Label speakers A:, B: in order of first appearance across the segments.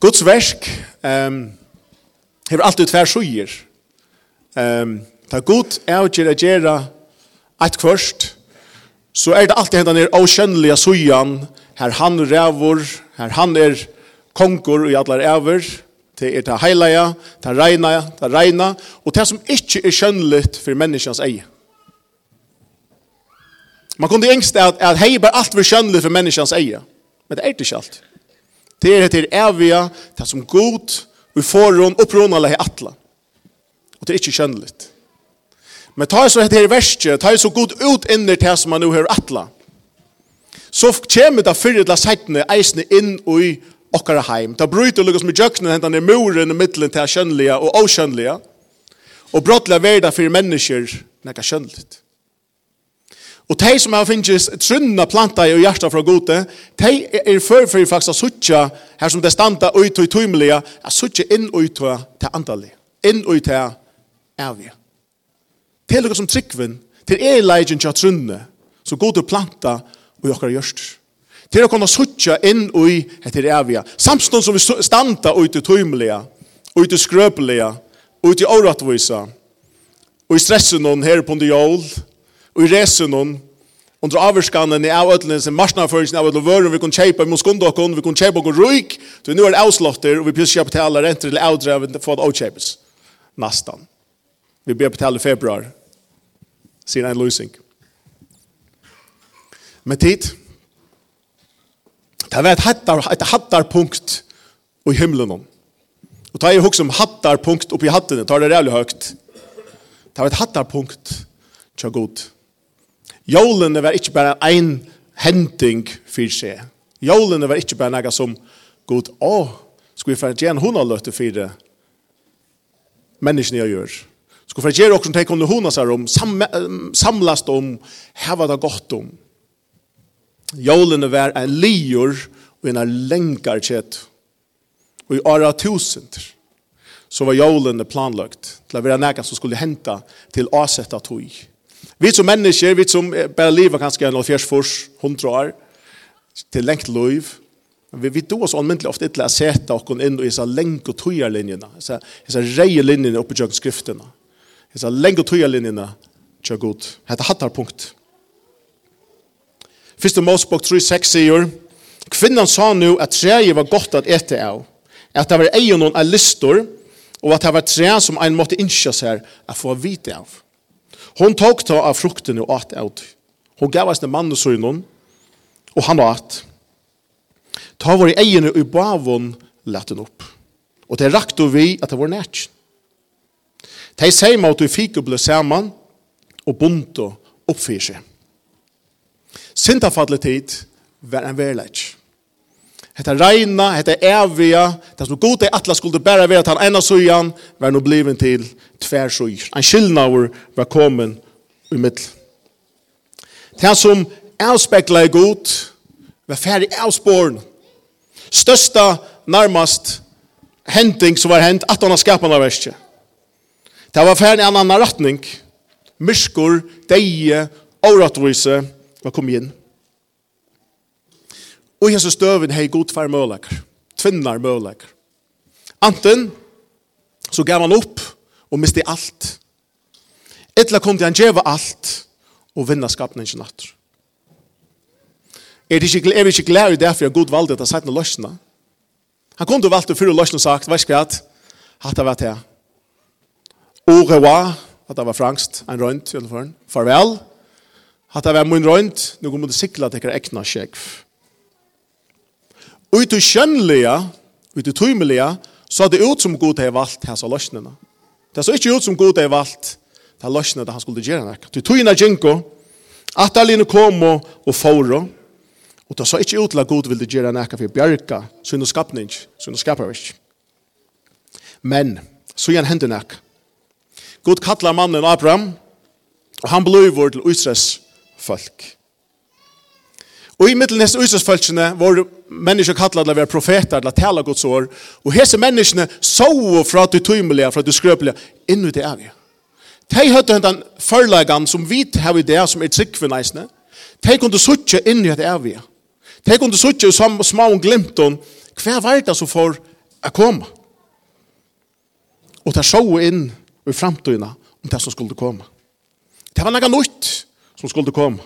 A: Guds versk um, har alltid tver suger. Um, ta god avgjera gjera eit kvørst, så er det alltid hendan er avkjønnelige sujan, her han rævor, her han er konger i allar æver, til er ta heilaja, ta reina, ta reina, og ta som ikkje er kjønnligt for menneskans eie. Man kunde engst at, at hei bare alt var kjønnligt for menneskans eie, men det er det ikke alt. Det Det er etter evige, det som god, vi får hon opprona lehe atla. Og det er ikke kjønnelig. Men ta så etter verset, ta så god ut inner det som man nå har atla. Så kommer det fyrir til seitene eisene inn i okkara heim. Ta bryter lukkos med jøkkenen, hentan i muren i middelen til kjønnelige og åkjønnelige. Og brottla verda fyrir mennesker, nekka kjønnelig. Og de som har finnes trunna planta i hjertet fra gode, de er førfri faktisk å suttje, her som det standa ut og tøymelige, å suttje inn og ut til andalig, inn og ut til evig. Det er noe som tryggven, til er leidjen til trunne, så gode planta og jokkar gjørst. Til å kunne suttje inn og i til evig. Samstånd som vi standa ut i tøymelige, ut i skrøpelige, ut i åretvisa, og i stressen noen her på under jól, og i resen hon, under avvarskanen i av ödlen, sin marsnaføringen av ödlen vøren, vi kunne kjeipa i muskundokon, vi kunne kjeipa og ruik, så nu er det avslåtter, og vi pluss kjeipa betala renter eller avdre, vi får det avkjeipes. Nastan. Vi ber på i februar, sier en løsning. Med tid, det var et hattar, et hattar punkt i himmelen om. Og ta i hugg om hattar punkt oppi hattene, tar det rævlig høyt. Det var et hattar punkt, tja god. Jólene var ikke bare en hending for seg. Jólene var ikke bare noe som god, å, skal vi få gjerne hun har løtt for det menneskene jeg gjør. Skal vi få gjerne åkken til kunne hun har om, sam, samlast om, heva det godt om. Jólene var en lior og en lenkar kjett. Og i åra tusinder så var jólene planlagt til å være noe som skulle hente til avsetta tog. Vi som mennesker, vi som bare lever kanskje en fjers fors, hundre år, til lengt liv, vi vi do oss anmyndelig ofte til å sette oss inn i disse lengt og tøyerlinjene, disse reie linjene oppe i kjøkken skriftene, disse lengt og tøyerlinjene kjøkken god. Hette hattar punkt. Første Mosebok 3.6 sier, Kvinnan sa nu at treet var godt at ete av, at det var egen noen av listor, og at det var tre som en måtte innskjøs her, at få vite av. Hon tok ta av frukten og åt av. Hon gav oss den mannen sønnen, og han åt. Ta våre egene og bavon lette opp. Og det rakte vi at det var nært. De sier meg at vi fikk og bli sammen, og bunte oppfyr seg. Sintafallet tid var en verleik. Hetta reina, hetta eviga, det som god er atla skulle bæra vera til ena sujan, var no bliven til tvær suj. Ein skilnaur var komin i middel. Det som avspekla i god, var færdig avsporen. Størsta, nærmast, henting som var hent, at han har skapan av. Det var færdig en annan ratning, myskor, deie, åratvise, var kom inn. Og hese støven hei god tvær møleker. Tvinnar møleker. Anten, så gav han opp og miste alt. Etla kom til han djeva alt og vinna skapningen natt. Er det ikke, er det ikke glad i det for at god valgte at han sagt noe løsene? Han kom til valgte for å løsne og sagt, veis hva at hatt av at Ore wa, revoir, hatt av frangst, en rønt, farvel. Hatt av min rønt, nå kommer du sikla til ekna sjekv. Og i kjønnelige, ut i tøymelige, så er det ut som god har valgt hans av løsningene. Det er så ikke ut som god har valgt det løsnene det han skulle gjøre nek. Det tøyene gjenko, at alene kom og, og fåre, og det er så ikke ut til at god ville gjøre nek for bjerga, sunn og skapning, sunn og skaparvik. Men, så gjør han hender nek. God kattler mannen Abraham, og han bløyver til Israels folk. Og i middelnes uisesfølgene var mennesker kallet til å være profeter, til å tale Guds år. Og hese menneskene så fra det tøymelige, fra det skrøpelige, inn i det evige. De hadde den forleggen som vi har i det, som er tryggvinneisene. De kunne suttje inn i det evige. De kunne suttje som små og glimt om hva var det som får å komme. Og de så inn i fremtiden om det som skulle komme. Det var noe nytt som skulle komme.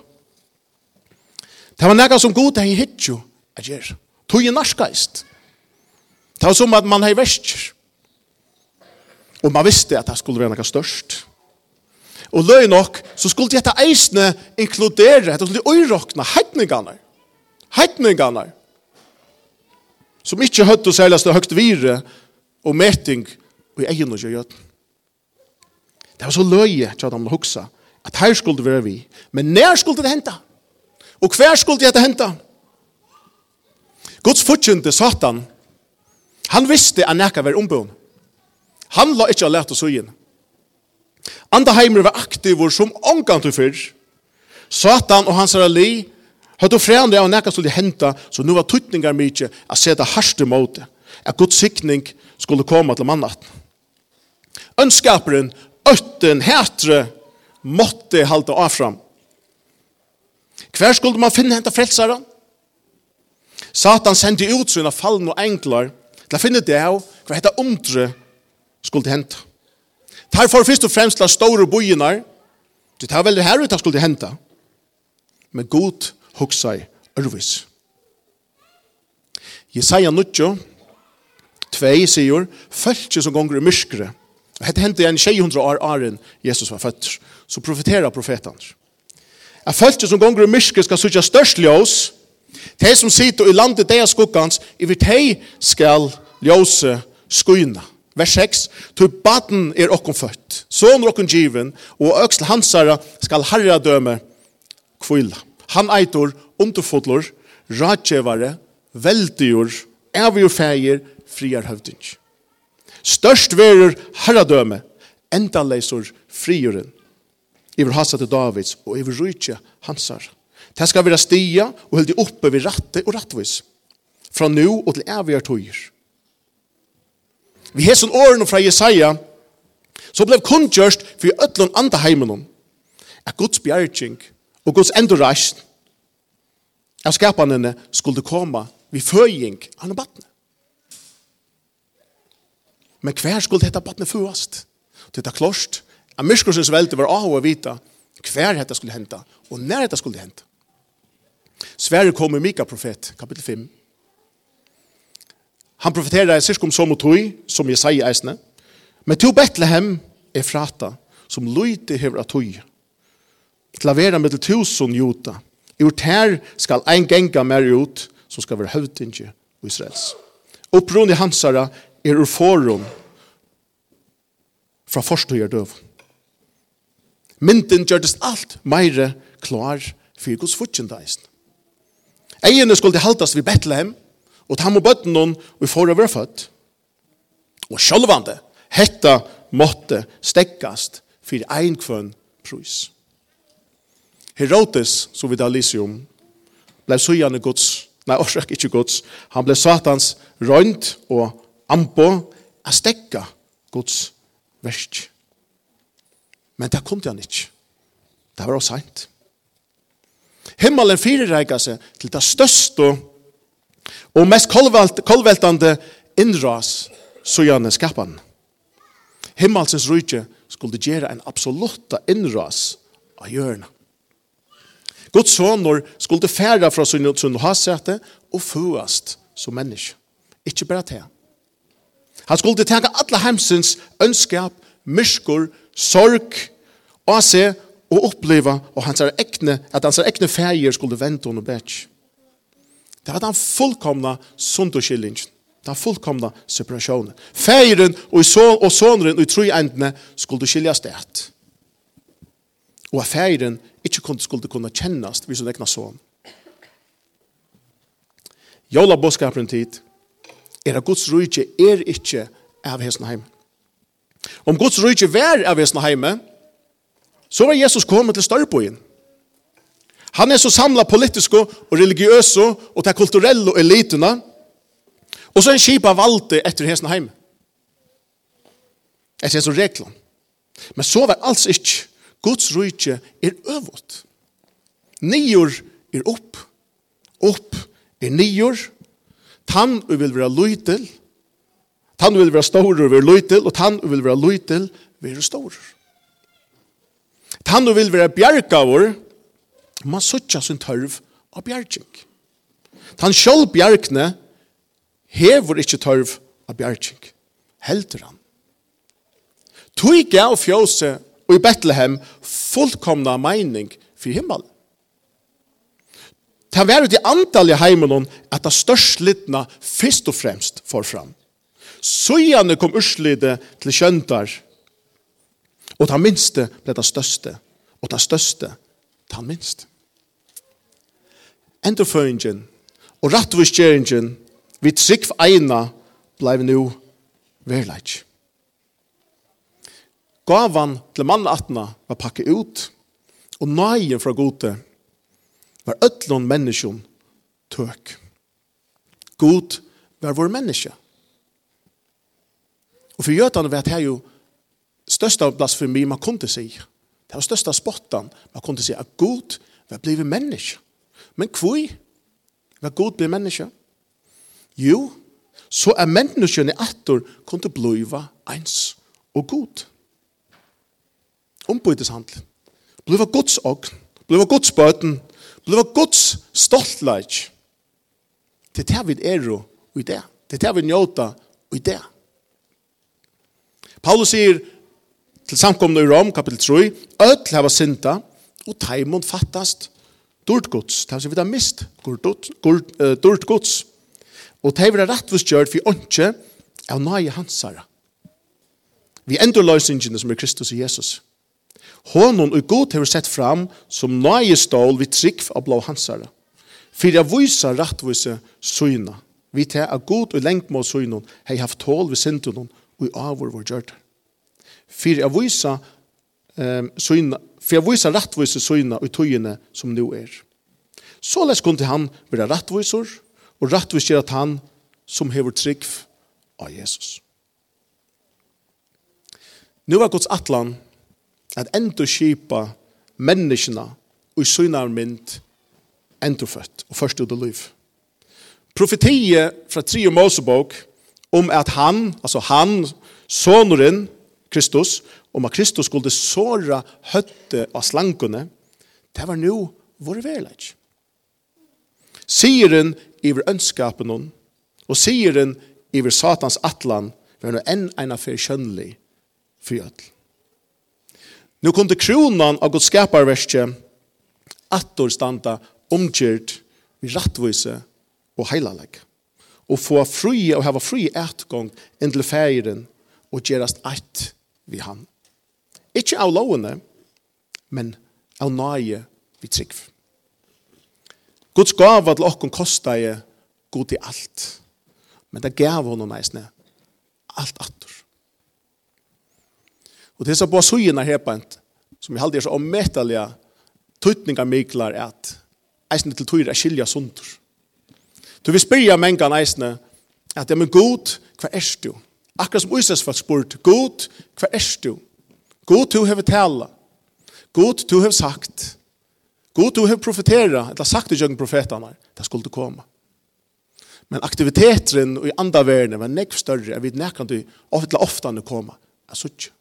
A: Det var nekka som god hei hitt jo, at gjer. Tog i narskaist. Det var som at man hei vestjer. Og man visste at det skulle være nekka størst. Og løy nok, så skulle dette eisne inkludere, det skulle øyrokna heitningarna. Heitningarna. Som ikkje høtt å særligast det høgt vire og meting og egen og gjød. Det var så løye, tja, de hugsa, at her skulle det være vi. Men når skulle det henta? Og hver skulle dette henta? Guds fortjente Satan, han visste at nekka var ombøn. Han la ikke å lete søyen. Andaheimer var aktivur som omgang til fyrr. Satan og hans rally hadde frendre av nekka skulle henta, så nu var tuttningar mykje a seta harste måte, at Guds sikning skulle komme til mannat. Ønskaperen, øtten, hetre, måtte halte av fram Hver skulle man finne henta frelsaren? Satan sendte ut sina fallen og englar til å finne det av hva hette omtre skulle henta. Tar for først og fremst la store bojene, det tar vel det her ut skulle henta. Men god hugsai ørvis. Jesaja nutjo, tvei sier, følge som gonger i myskre. Og hette hentet igjen 600 år åren Jesus var født. Så profeterer profetan. Jeg folk som gonger i myske skal sutja størst ljós, de som sitter i landet deia skuggans, iver de skal ljose skuina. Vers 6, «Tu baden er okkom født, son okkom given, og øksel hansara skal harra døme kvila. Han eitor, underfodlor, radgjevare, veldigur, evigur feir, friar høvding. Størst verur herradøme, enda leisur friuren iver hasa til Davids og iver rujtja hansar. Det skal være stia og heldig oppe ved ratte og rattvis. Fra nu og til evig tøyer. Vi hesson årene fra Jesaja, så blev kunngjørst for ødlån andre heimen at Guds bjergjeng og Guds endurreist av skapanene skulle komme vi føying av battene. Men hver skulle dette battene førast? Det er klart, at myskosens velte var av å vite hver dette skulle hente, og når dette skulle hente. Sverre kom i Mika profet, kapitel 5. Han profeterer i syskom som og tog, som jeg sier eisne. Men til Bethlehem er frata, som lydde hever av tog. Til å være med til tusen juta. I vårt her skal ein genga mer ut, som skal være høvdinje og Israels. Opprunni hansara er ur forum fra forstøyer mynden gjørtes alt meire klar for Guds futjendeisen. Eierne skulle haltast vid Bethlehem, og ta med bøtten noen vi får over født. Og sjølvande, hetta måtte stekkast for ein kvønn prus. Herodes, som vi da lyser om, ble søgjane gods, nei, orsak ikke gods, han ble satans røynt og ampo a stekka gods versk. Men det kom han ikke. Det var også sent. Himmelen fyrirreika seg til det største og mest kolveltande innras så gjerne skapan. Himmelsens rujtje skulle gjøre en absolutta innras av hjørna. Guds sonor skulle færa fra sin og hasete og føast som menneske. Ikke bare til. Han skulle tega alla heimsins ønskap myskor, sorg, og se og oppleva og hans er ekne, at hans er ekne fægir skulle vente henne bæk. Det var den fullkomna sunderskillingen. Den fullkomna separasjonen. Fægiren og, son, og sonren og tru endene skulle skilja stedet. Og at fægiren ikke kunne, skulle kunne kjennast hvis hun ekna son. Jola boskaperen tid er at Guds rujtje er ikke av hesten heim. Om Guds rike vær av vesna heime, så var Jesus kommet til Størbojen. Han er så samla politiske og religiøse og til kulturelle elitene, og så er en av valgte etter hesna heime. Etter hesna reglene. Men så var alls ikke. Guds rike er øvått. Nior er opp. Opp er nior. Tann og vil være løytel. Tann vil være stor og være og tann vil være lítil vera være stor. Tann vil være bjergavur, man suttja sin tørv av bjergjeng. Tann sjálf bjergne hever ikkje tørv av bjergjeng. Helder han. Tui gav fjose og i Bethlehem fullkomna meining for himmel. Det var ut i antallet at det størst litna først og fremst får fram. Søgjane kom urslide til kjøntar. Og ta minste ble det største. Og ta største, ta minste. Endorføringen og rattvistgjeringen vi trygg eina blei nu verleik. Gavan til mannatna var pakket ut, og nøyen fra gode var ötlån menneskjon tøk. God var vår menneske. Og for gjøtene vet jeg jo største blasfemi man kunne si. Det var største spotten man kunne si at Gud var blivet menneske. Men hvor var Gud blivet menneske? Jo, så er menneskene atter kunne blive eins og Gud. Ombyteshandel. Blive Guds ogn. Blive Guds bøten. Blive Guds stoltleik. Det er det vi er i det. Det er det vi njóta i det. Paulus sier til samkomne i Rom, kapitel 3, «Øtl hava synda, og taimund fattast dårt gods». Det vil si vi har mist dårt gods. Og det er rettvis gjørt for åndsje av nøye hansara. Vi endur løsningene som er Kristus og Jesus. Honon og god har sett fram som nøye stål vi trygg av blå hansare. For jeg viser rettvise søgna. Vi tar av god og lengt må søgna har haft tål ved synden og i avur vår gjørt. For jeg viser um, syna, for jeg viser rettvise syna i tøyene som nå er. Så les kunne han være rettviser, og rettviser at han som hever trygg av Jesus. Nå var Guds atlan at enda kipa menneskene og synar mynd enda født og først ut av liv. Profetiet fra 3. Mosebok om at han, altså han, sonoren, Kristus, om at Kristus skulle såra høtte av slankene, det var nå vår verleik. Sieren iver ønskapen og sieren iver satans atlan, var nå enn en affær kjønnelig for jødel. Nå kom det kronan av Guds skaparverskje, attor standa omgjert, vi rattvise og heilalegg og få fri og hava fri etgång inn til færen og gjerast eit vi han. Ikkje av lovene, men av nøye vi trygg. Guds gava til okkon kosta er god i alt, men det gav honom eisne alt attor. Og det er så på sujina herpant, som jeg halde er så ommetallige tøytninger miklar at eisne til tøyre er skilja sundur. Du vil spyrja mengan neisne, at ja, men god, hva er du? Akkurat som Uysas folk spurt, god, hva er du? God, du hever tala. God, du hever sagt. God, du hever profetera, eller sagt i jøgn profetene, det skulle du komme. Men aktiviteten i andre verden var nekv større, jeg vet nekkan du, ofte ofte han koma. Jeg så ikke.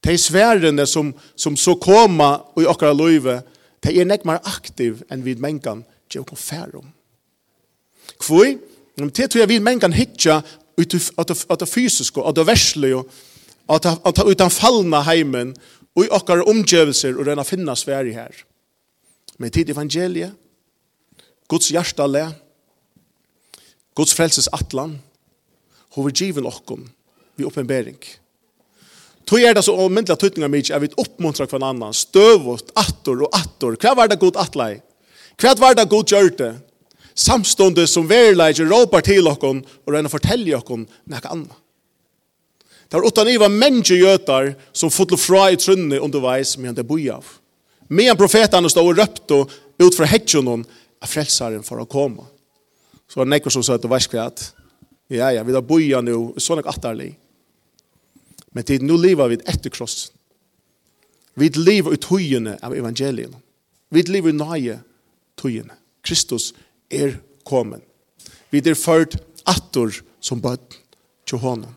A: De sværene som, som så koma i okkara løyve, de er nekv mer aktiv enn vid mengan, det er jo noe færre om. Kvoi, det tror jeg vi menn kan hitja ut av det fysiske, av det verslige, av utan fallna heimen, og i okkar omgjøvelser, og rena finna sverige her. Men tid evangeliet, Guds hjärta lä, Guds frelses atlan, hover given okkom, vi oppenbering. Tog er det så omyndelig at tøytninga mig er vi oppmuntrar kvann annan, støvot, attor og attor. Hva var det god atlai? Hva var det god gjørte? samstående som verleidje råpar til okkon og røyna fortelje okkon nekka anna. Det var utan iva menneske gjøtar som fotlo fra i trunni underveis medan det boi av. Medan profetene stod og røpte ut fra hedjonon av frelsaren for å komme. Så var det nekker som sa at det var skvært. Ja, ja, vi da boi av nu, sånn ek atterlig. Men tid nu lever vi etter kross. Vi lever ut høyene av evangelien. Vi lever i nøye tøyene. Kristus er kommet. Vi er ført atter som bøtt til honom.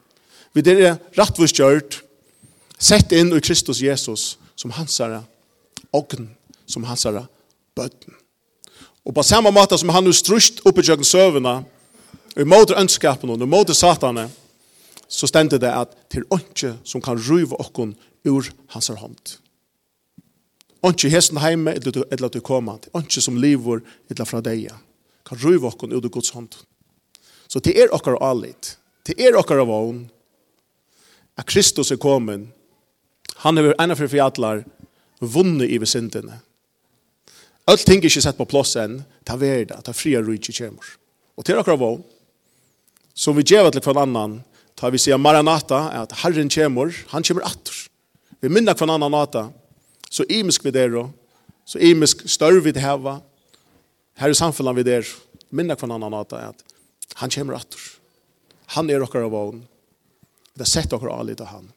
A: Vi er rattvist gjørt, sett inn i Kristus Jesus som hansara ogn, som hansara bøtten. Og på samme måte som han nu strust oppe i jøkken søvende, og måte ønskapen og måte satane, så stendte det at til ånke som kan ruve okkon ur hans hånd. Ånke hesten heime, eller du koma, ånke som livor, eller fra deia kan røyve okkon ut av Guds hånd. Så det er okkar alit, det er okkar av ån, at Kristus er kommet, han er ena for fjallar, vunnet i vesintene. Alt ting er ikke sett på plass enn, ta verda, ta fria rujtje kjemur. Og til okkar av ån, som vi djeva til hver annan, ta vi sier Maranata, at Herren kjemur, han kjemur attur. Vi minna hver annan nata, så imisk vi der, så imisk større vi det heva, Her i samfunnet vi der, minna hver annan at at han kommer atter. Han er och av vågen. Det er sett allt av han.